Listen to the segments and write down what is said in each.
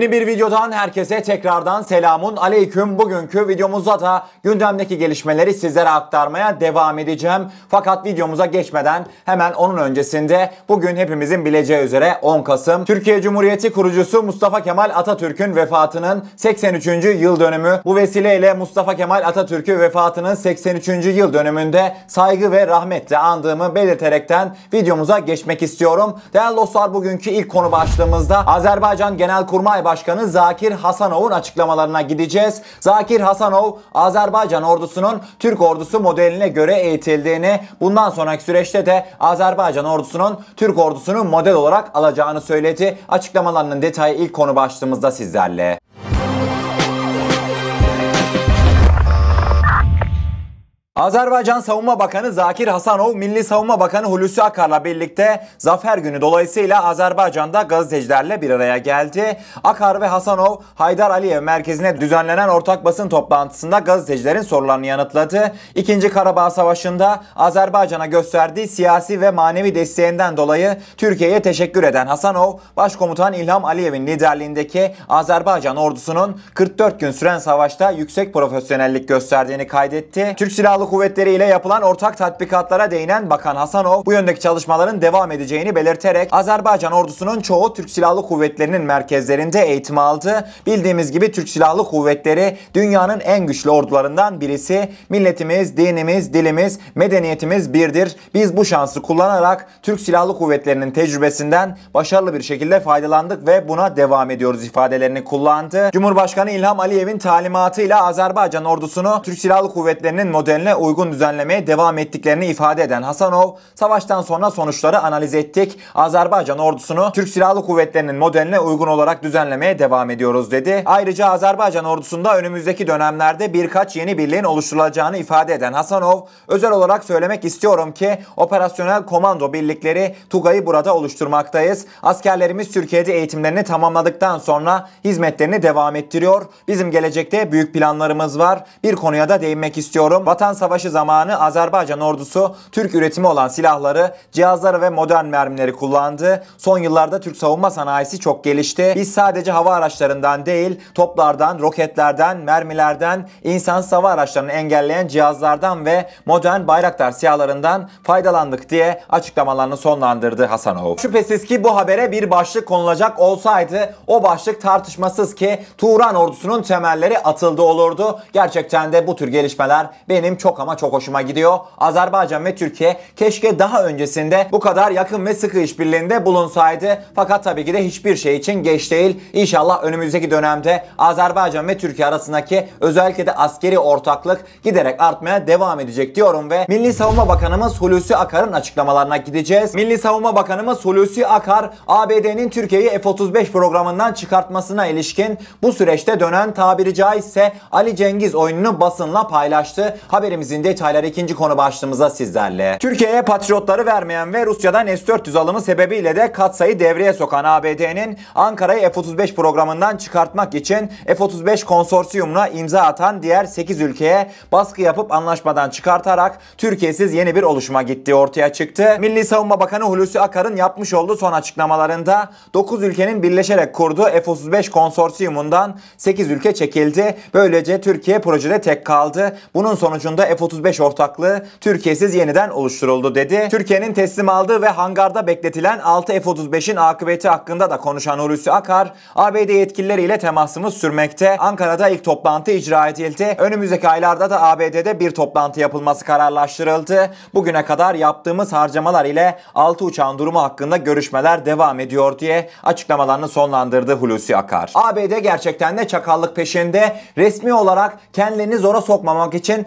Yeni bir videodan herkese tekrardan selamun aleyküm. Bugünkü videomuzda da gündemdeki gelişmeleri sizlere aktarmaya devam edeceğim. Fakat videomuza geçmeden hemen onun öncesinde bugün hepimizin bileceği üzere 10 Kasım Türkiye Cumhuriyeti kurucusu Mustafa Kemal Atatürk'ün vefatının 83. yıl dönümü. Bu vesileyle Mustafa Kemal Atatürk'ü vefatının 83. yıl dönümünde saygı ve rahmetle andığımı belirterekten videomuza geçmek istiyorum. Değerli dostlar bugünkü ilk konu başlığımızda Azerbaycan Genelkurmay Başkanı Zakir Hasanov'un açıklamalarına gideceğiz. Zakir Hasanov, Azerbaycan ordusunun Türk ordusu modeline göre eğitildiğini, bundan sonraki süreçte de Azerbaycan ordusunun Türk ordusunu model olarak alacağını söyledi. Açıklamalarının detayı ilk konu başlığımızda sizlerle. Azerbaycan Savunma Bakanı Zakir Hasanov, Milli Savunma Bakanı Hulusi Akar'la birlikte Zafer Günü dolayısıyla Azerbaycan'da gazetecilerle bir araya geldi. Akar ve Hasanov, Haydar Aliyev merkezine düzenlenen ortak basın toplantısında gazetecilerin sorularını yanıtladı. İkinci Karabağ Savaşı'nda Azerbaycan'a gösterdiği siyasi ve manevi desteğinden dolayı Türkiye'ye teşekkür eden Hasanov, Başkomutan İlham Aliyev'in liderliğindeki Azerbaycan ordusunun 44 gün süren savaşta yüksek profesyonellik gösterdiğini kaydetti. Türk Silahlı Kuvvetleri ile yapılan ortak tatbikatlara değinen Bakan Hasanov bu yöndeki çalışmaların devam edeceğini belirterek Azerbaycan ordusunun çoğu Türk Silahlı Kuvvetleri'nin merkezlerinde eğitim aldı. Bildiğimiz gibi Türk Silahlı Kuvvetleri dünyanın en güçlü ordularından birisi. Milletimiz, dinimiz, dilimiz, medeniyetimiz birdir. Biz bu şansı kullanarak Türk Silahlı Kuvvetleri'nin tecrübesinden başarılı bir şekilde faydalandık ve buna devam ediyoruz ifadelerini kullandı. Cumhurbaşkanı İlham Aliyev'in talimatıyla Azerbaycan ordusunu Türk Silahlı Kuvvetleri'nin modeline uygun düzenlemeye devam ettiklerini ifade eden Hasanov, savaştan sonra sonuçları analiz ettik. Azerbaycan ordusunu Türk Silahlı Kuvvetleri'nin modeline uygun olarak düzenlemeye devam ediyoruz dedi. Ayrıca Azerbaycan ordusunda önümüzdeki dönemlerde birkaç yeni birliğin oluşturulacağını ifade eden Hasanov, özel olarak söylemek istiyorum ki operasyonel komando birlikleri TUGA'yı burada oluşturmaktayız. Askerlerimiz Türkiye'de eğitimlerini tamamladıktan sonra hizmetlerini devam ettiriyor. Bizim gelecekte büyük planlarımız var. Bir konuya da değinmek istiyorum. Vatan zamanı Azerbaycan ordusu Türk üretimi olan silahları, cihazları ve modern mermileri kullandı. Son yıllarda Türk savunma sanayisi çok gelişti. Biz sadece hava araçlarından değil, toplardan, roketlerden, mermilerden, insansız hava araçlarını engelleyen cihazlardan ve modern Bayraktar siyahlarından faydalandık diye açıklamalarını sonlandırdı Hasanov. Şüphesiz ki bu habere bir başlık konulacak olsaydı o başlık tartışmasız ki Turan ordusunun temelleri atıldı olurdu. Gerçekten de bu tür gelişmeler benim çok ama çok hoşuma gidiyor. Azerbaycan ve Türkiye keşke daha öncesinde bu kadar yakın ve sıkı işbirliğinde bulunsaydı. Fakat tabii ki de hiçbir şey için geç değil. İnşallah önümüzdeki dönemde Azerbaycan ve Türkiye arasındaki özellikle de askeri ortaklık giderek artmaya devam edecek diyorum ve Milli Savunma Bakanımız Hulusi Akar'ın açıklamalarına gideceğiz. Milli Savunma Bakanımız Hulusi Akar, ABD'nin Türkiye'yi F-35 programından çıkartmasına ilişkin bu süreçte dönen tabiri caizse Ali Cengiz oyununu basınla paylaştı. Haberimizin detayları ikinci konu başlığımıza sizlerle. Türkiye'ye patriotları vermeyen ve Rusya'dan S-400 alımı sebebiyle de katsayı devreye sokan ABD'nin Ankara'yı F-35 programından çıkartmak için F-35 konsorsiyumuna imza atan diğer 8 ülkeye baskı yapıp anlaşmadan çıkartarak Türkiye'siz yeni bir oluşuma gittiği ortaya çıktı. Milli Savunma Bakanı Hulusi Akar'ın yapmış olduğu son açıklamalarında 9 ülkenin birleşerek kurduğu F-35 konsorsiyumundan 8 ülke çekildi. Böylece Türkiye projede tek kaldı. Bunun sonucunda F-35 ortaklığı Türkiye'siz yeniden oluşturuldu dedi. Türkiye'nin teslim aldığı ve hangarda bekletilen 6 F-35'in akıbeti hakkında da konuşan Hulusi Akar, ABD yetkilileriyle temasımız sürmekte. Ankara'da ilk toplantı icra edildi. Önümüzdeki aylarda da ABD'de bir toplantı yapılması kararlaştırıldı. Bugüne kadar yaptığımız harcamalar ile 6 uçağın durumu hakkında görüşmeler devam ediyor diye açıklamalarını sonlandırdı Hulusi Akar. ABD gerçekten de çakallık peşinde. Resmi olarak kendilerini zora sokmamak için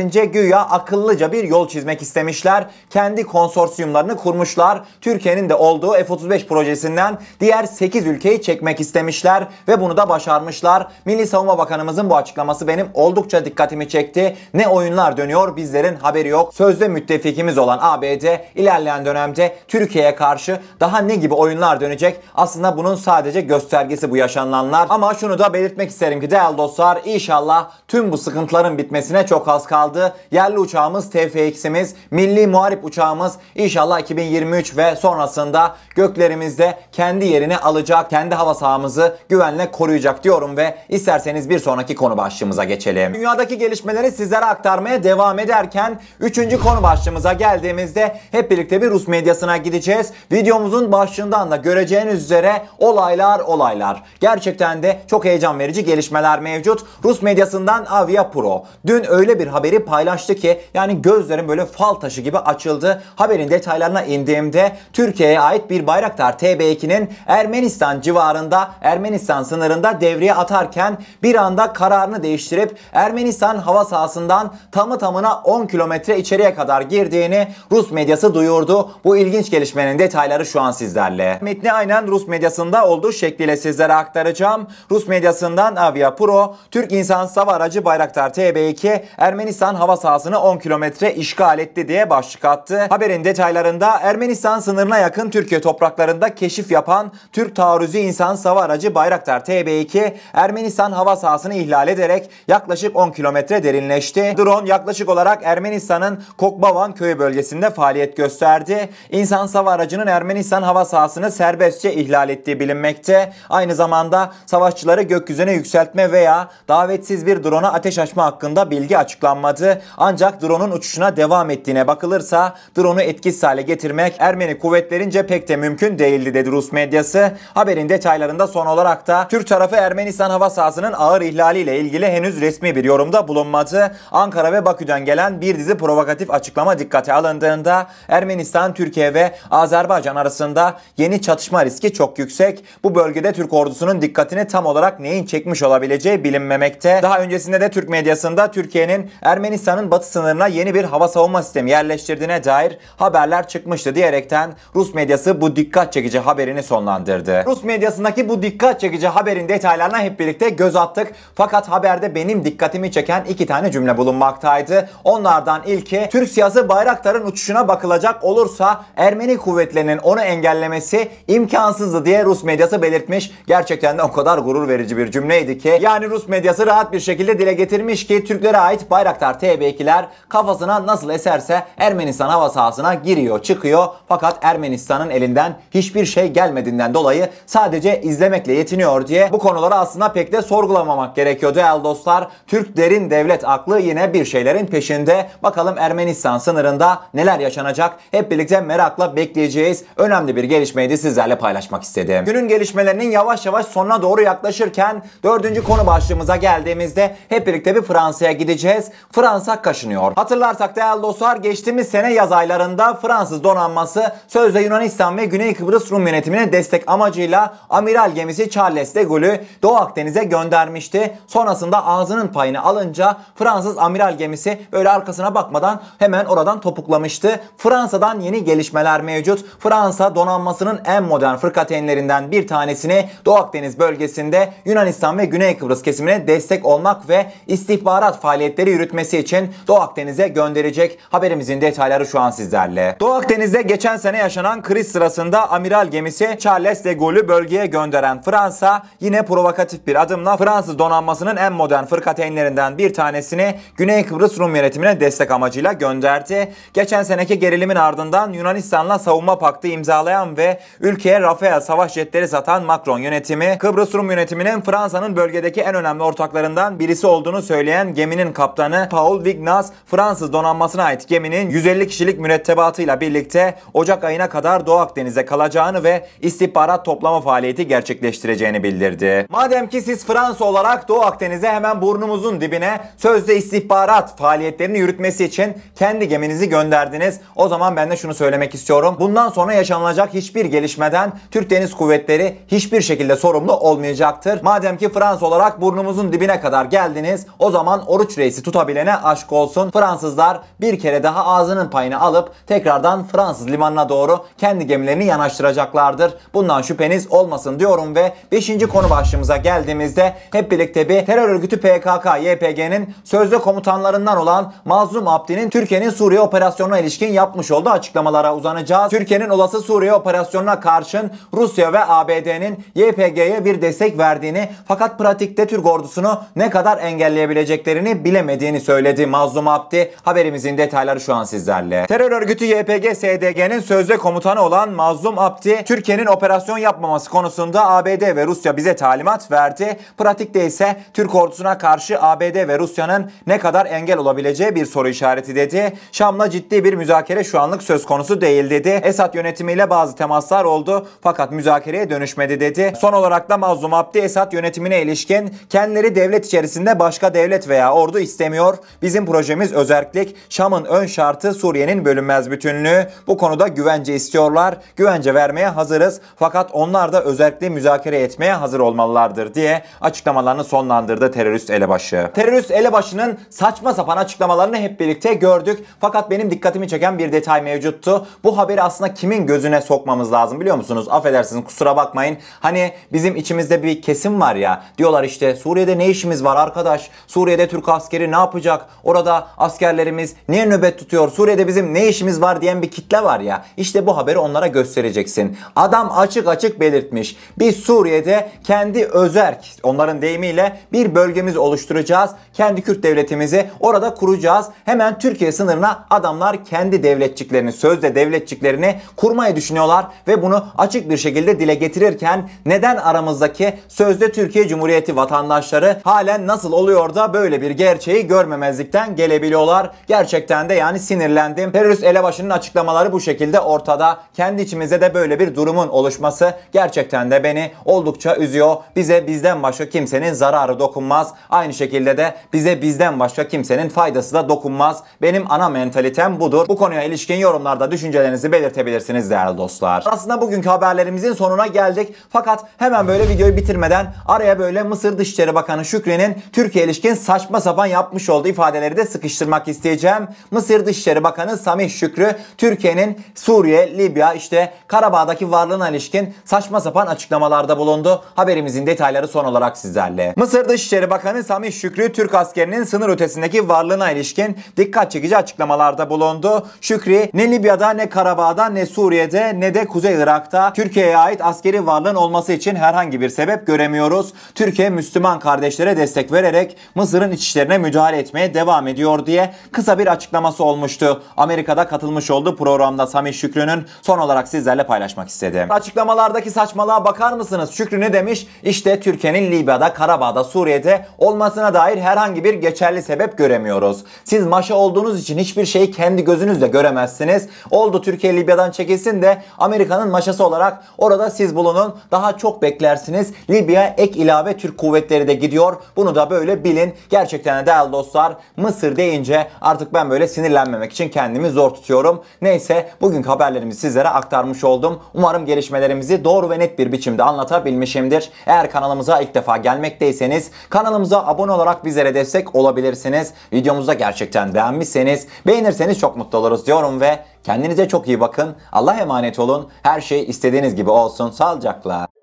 kendilerince güya akıllıca bir yol çizmek istemişler. Kendi konsorsiyumlarını kurmuşlar. Türkiye'nin de olduğu F-35 projesinden diğer 8 ülkeyi çekmek istemişler ve bunu da başarmışlar. Milli Savunma Bakanımızın bu açıklaması benim oldukça dikkatimi çekti. Ne oyunlar dönüyor bizlerin haberi yok. Sözde müttefikimiz olan ABD ilerleyen dönemde Türkiye'ye karşı daha ne gibi oyunlar dönecek? Aslında bunun sadece göstergesi bu yaşananlar. Ama şunu da belirtmek isterim ki değerli dostlar inşallah tüm bu sıkıntıların bitmesine çok az kaldı kaldı. Yerli uçağımız TFX'imiz, milli muharip uçağımız inşallah 2023 ve sonrasında göklerimizde kendi yerini alacak, kendi hava sahamızı güvenle koruyacak diyorum ve isterseniz bir sonraki konu başlığımıza geçelim. Dünyadaki gelişmeleri sizlere aktarmaya devam ederken 3. konu başlığımıza geldiğimizde hep birlikte bir Rus medyasına gideceğiz. Videomuzun başlığından da göreceğiniz üzere olaylar olaylar. Gerçekten de çok heyecan verici gelişmeler mevcut. Rus medyasından Avia Pro dün öyle bir haberi paylaştı ki yani gözlerim böyle fal taşı gibi açıldı. Haberin detaylarına indiğimde Türkiye'ye ait bir Bayraktar TB2'nin Ermenistan civarında Ermenistan sınırında devreye atarken bir anda kararını değiştirip Ermenistan hava sahasından tamı tamına 10 kilometre içeriye kadar girdiğini Rus medyası duyurdu. Bu ilginç gelişmenin detayları şu an sizlerle. Metni aynen Rus medyasında olduğu şekliyle sizlere aktaracağım. Rus medyasından Avia Pro, Türk İnsan Hava Aracı Bayraktar TB2 Ermenistan hava sahasını 10 kilometre işgal etti diye başlık attı. Haberin detaylarında Ermenistan sınırına yakın Türkiye topraklarında keşif yapan Türk taarruzu insan hava aracı Bayraktar TB2 Ermenistan hava sahasını ihlal ederek yaklaşık 10 kilometre derinleşti. Drone yaklaşık olarak Ermenistan'ın Kokbavan köyü bölgesinde faaliyet gösterdi. İnsan hava aracının Ermenistan hava sahasını serbestçe ihlal ettiği bilinmekte. Aynı zamanda savaşçıları gökyüzüne yükseltme veya davetsiz bir drone'a ateş açma hakkında bilgi açıklanmadı. Ancak drone'un uçuşuna devam ettiğine bakılırsa drone'u etkisiz hale getirmek Ermeni kuvvetlerince pek de mümkün değildi dedi Rus medyası. Haberin detaylarında son olarak da Türk tarafı Ermenistan hava sahasının ağır ihlaliyle ilgili henüz resmi bir yorumda bulunmadı. Ankara ve Bakü'den gelen bir dizi provokatif açıklama dikkate alındığında Ermenistan, Türkiye ve Azerbaycan arasında yeni çatışma riski çok yüksek. Bu bölgede Türk ordusunun dikkatini tam olarak neyin çekmiş olabileceği bilinmemekte. Daha öncesinde de Türk medyasında Türkiye'nin Ermenistan'ın batı sınırına yeni bir hava savunma sistemi yerleştirdiğine dair haberler çıkmıştı diyerekten Rus medyası bu dikkat çekici haberini sonlandırdı. Rus medyasındaki bu dikkat çekici haberin detaylarına hep birlikte göz attık. Fakat haberde benim dikkatimi çeken iki tane cümle bulunmaktaydı. Onlardan ilki Türk siyasi Bayraktar'ın uçuşuna bakılacak olursa Ermeni kuvvetlerinin onu engellemesi imkansızdı diye Rus medyası belirtmiş. Gerçekten de o kadar gurur verici bir cümleydi ki. Yani Rus medyası rahat bir şekilde dile getirmiş ki Türklere ait Bayraktar TB2'ler kafasına nasıl eserse Ermenistan hava sahasına giriyor çıkıyor. Fakat Ermenistan'ın elinden hiçbir şey gelmediğinden dolayı sadece izlemekle yetiniyor diye bu konuları aslında pek de sorgulamamak gerekiyor değerli dostlar. Türk derin devlet aklı yine bir şeylerin peşinde. Bakalım Ermenistan sınırında neler yaşanacak? Hep birlikte merakla bekleyeceğiz. Önemli bir gelişmeyi de sizlerle paylaşmak istedim. Günün gelişmelerinin yavaş yavaş sonuna doğru yaklaşırken dördüncü konu başlığımıza geldiğimizde hep birlikte bir Fransa'ya gideceğiz. Fransa kaşınıyor. Hatırlarsak değerli dostlar geçtiğimiz sene yaz aylarında Fransız donanması sözde Yunanistan ve Güney Kıbrıs Rum yönetimine destek amacıyla amiral gemisi Charles de Gaulle'ü Doğu Akdeniz'e göndermişti. Sonrasında ağzının payını alınca Fransız amiral gemisi böyle arkasına bakmadan hemen oradan topuklamıştı. Fransa'dan yeni gelişmeler mevcut. Fransa donanmasının en modern fırkateynlerinden bir tanesini Doğu Akdeniz bölgesinde Yunanistan ve Güney Kıbrıs kesimine destek olmak ve istihbarat faaliyetleri yürütmesi için Doğu Akdeniz'e gönderecek. Haberimizin detayları şu an sizlerle. Doğu Akdeniz'de geçen sene yaşanan kriz sırasında amiral gemisi Charles de Gaulle'ü bölgeye gönderen Fransa yine provokatif bir adımla Fransız donanmasının en modern fırkateynlerinden bir tanesini Güney Kıbrıs Rum yönetimine destek amacıyla gönderdi. Geçen seneki gerilimin ardından Yunanistan'la savunma paktı imzalayan ve ülkeye Rafael savaş jetleri satan Macron yönetimi Kıbrıs Rum yönetiminin Fransa'nın bölgedeki en önemli ortaklarından birisi olduğunu söyleyen geminin kaptanı Paul Vignas Fransız donanmasına ait geminin 150 kişilik mürettebatıyla birlikte Ocak ayına kadar Doğu Akdeniz'de kalacağını ve istihbarat toplama faaliyeti gerçekleştireceğini bildirdi. Madem ki siz Fransa olarak Doğu Akdeniz'e hemen burnumuzun dibine sözde istihbarat faaliyetlerini yürütmesi için kendi geminizi gönderdiniz. O zaman ben de şunu söylemek istiyorum. Bundan sonra yaşanılacak hiçbir gelişmeden Türk Deniz Kuvvetleri hiçbir şekilde sorumlu olmayacaktır. Madem ki Fransa olarak burnumuzun dibine kadar geldiniz o zaman oruç reisi tutabilene aşk olsun. Fransızlar bir kere daha ağzının payını alıp tekrardan Fransız limanına doğru kendi gemilerini yanaştıracaklardır. Bundan şüpheniz olmasın diyorum ve 5. konu başlığımıza geldiğimizde hep birlikte bir terör örgütü PKK YPG'nin sözde komutanlarından olan Mazlum Abdi'nin Türkiye'nin Suriye operasyonuna ilişkin yapmış olduğu açıklamalara uzanacağız. Türkiye'nin olası Suriye operasyonuna karşın Rusya ve ABD'nin YPG'ye bir destek verdiğini fakat pratikte Türk ordusunu ne kadar engelleyebileceklerini bilemediğini söyledi Mazlum Abdi. Haberimizin detayları şu an sizlerle. Terör örgütü YPG SDG'nin sözde komutanı olan Mazlum Abdi, Türkiye'nin operasyon yapmaması konusunda ABD ve Rusya bize talimat verdi. Pratikte ise Türk ordusuna karşı ABD ve Rusya'nın ne kadar engel olabileceği bir soru işareti dedi. Şam'la ciddi bir müzakere şu anlık söz konusu değil dedi. Esad yönetimiyle bazı temaslar oldu fakat müzakereye dönüşmedi dedi. Son olarak da Mazlum Abdi Esad yönetimine ilişkin kendileri devlet içerisinde başka devlet veya ordu istemiyor. Bizim projemiz özerklik. Şam'ın ön şartı Suriye'nin bölünmez bütünlüğü. Bu konuda güvence istiyorlar. Güvence vermeye hazırız. Fakat onlar da özellikle müzakere etmeye hazır olmalılardır diye açıklamalarını sonlandırdı terörist elebaşı. Terörist elebaşının saçma sapan açıklamalarını hep birlikte gördük. Fakat benim dikkatimi çeken bir detay mevcuttu. Bu haberi aslında kimin gözüne sokmamız lazım biliyor musunuz? Affedersiniz kusura bakmayın. Hani bizim içimizde bir kesim var ya. Diyorlar işte Suriye'de ne işimiz var arkadaş? Suriye'de Türk askeri ne yapacak? Orada askerlerimiz niye nöbet tutuyor? Suriye'de bizim ne işimiz var diyen bir kitle var ya. İşte bu haberi onlara göstereceksin. Adam açık açık belirtmiş. Biz Suriye'de kendi özerk onların deyimiyle bir bölgemiz oluşturacağız. Kendi Kürt devletimizi orada kuracağız. Hemen Türkiye sınırına adamlar kendi devletçiklerini, sözde devletçiklerini kurmayı düşünüyorlar ve bunu açık bir şekilde dile getirirken neden aramızdaki sözde Türkiye Cumhuriyeti vatandaşları halen nasıl oluyor da böyle bir gerçeği görmemezlikten gelebiliyorlar. Gerçekten de yani sinirlendim. Terörist elebaşının açıklamaları bu şekilde ortada. Kendi içimizde de böyle bir durumun oluşması gerçekten de beni oldukça üzüyor. Bize bizden başka kimsenin zararı dokunmaz. Aynı şekilde de bize bizden başka kimsenin faydası da dokunmaz. Benim ana mentalitem budur. Bu konuya ilişkin yorumlarda düşüncelerinizi belirtebilirsiniz değerli dostlar. Aslında bugünkü haberlerimizin sonuna geldik. Fakat hemen böyle videoyu bitirmeden araya böyle Mısır Dışişleri Bakanı Şükrü'nün Türkiye ilişkin saçma sapan yapmış olduğu ifadeleri de sıkıştırmak isteyeceğim. Mısır Dışişleri Bakanı Samih Şükrü Türkiye'nin Suriye, Libya işte Karabağ'daki varlığına ilişkin saçma sapan açıklamalarda bulundu. Haberimizin detayları son olarak sizlerle. Mısır Dışişleri Bakanı Samih Şükrü Türk askerinin sınır ötesindeki varlığına ilişkin dikkat çekici açıklamalarda bulundu. Şükrü ne Libya'da ne Karabağ'da ne Suriye'de ne de Kuzey Irak'ta Türkiye'ye ait askeri varlığın olması için herhangi bir sebep göremiyoruz. Türkiye Müslüman kardeşlere destek vererek Mısır'ın iç işlerine müdahale etmeye devam ediyor diye kısa bir açıklaması olmuştu. Amerika'da katılmış olduğu programda Samih Şükrü'nün son olarak sizlerle paylaşmak istedim. Açıklamalardaki saçmalığa bakar mısınız? Şükrü ne demiş? İşte Türkiye'nin Libya'da, Karabağ'da, Suriye'de olmasına dair herhangi bir geçerli sebep göremiyoruz. Siz maşa olduğunuz için hiçbir şeyi kendi gözünüzle göremezsiniz. Oldu Türkiye Libya'dan çekilsin de Amerika'nın maşası olarak orada siz bulunun. Daha çok beklersiniz. Libya ek ilave Türk kuvvetleri de gidiyor. Bunu da böyle bilin. Gerçekten de değerli dostlar Mısır deyince artık ben böyle sinirlenmemek için kendimi zor tutuyorum. Neyse bugünkü haberlerimizi sizlere aktarmış oldum. Umarım gelişmelerimizi doğru ve net bir biçimde anlatabilmişimdir. Eğer kanalımıza ilk defa gelmekteyseniz kanalımıza abone olarak bizlere destek olabilirsiniz. Videomuzu da gerçekten beğenmişseniz beğenirseniz çok mutlu oluruz diyorum ve kendinize çok iyi bakın. Allah'a emanet olun. Her şey istediğiniz gibi olsun. Sağlıcakla.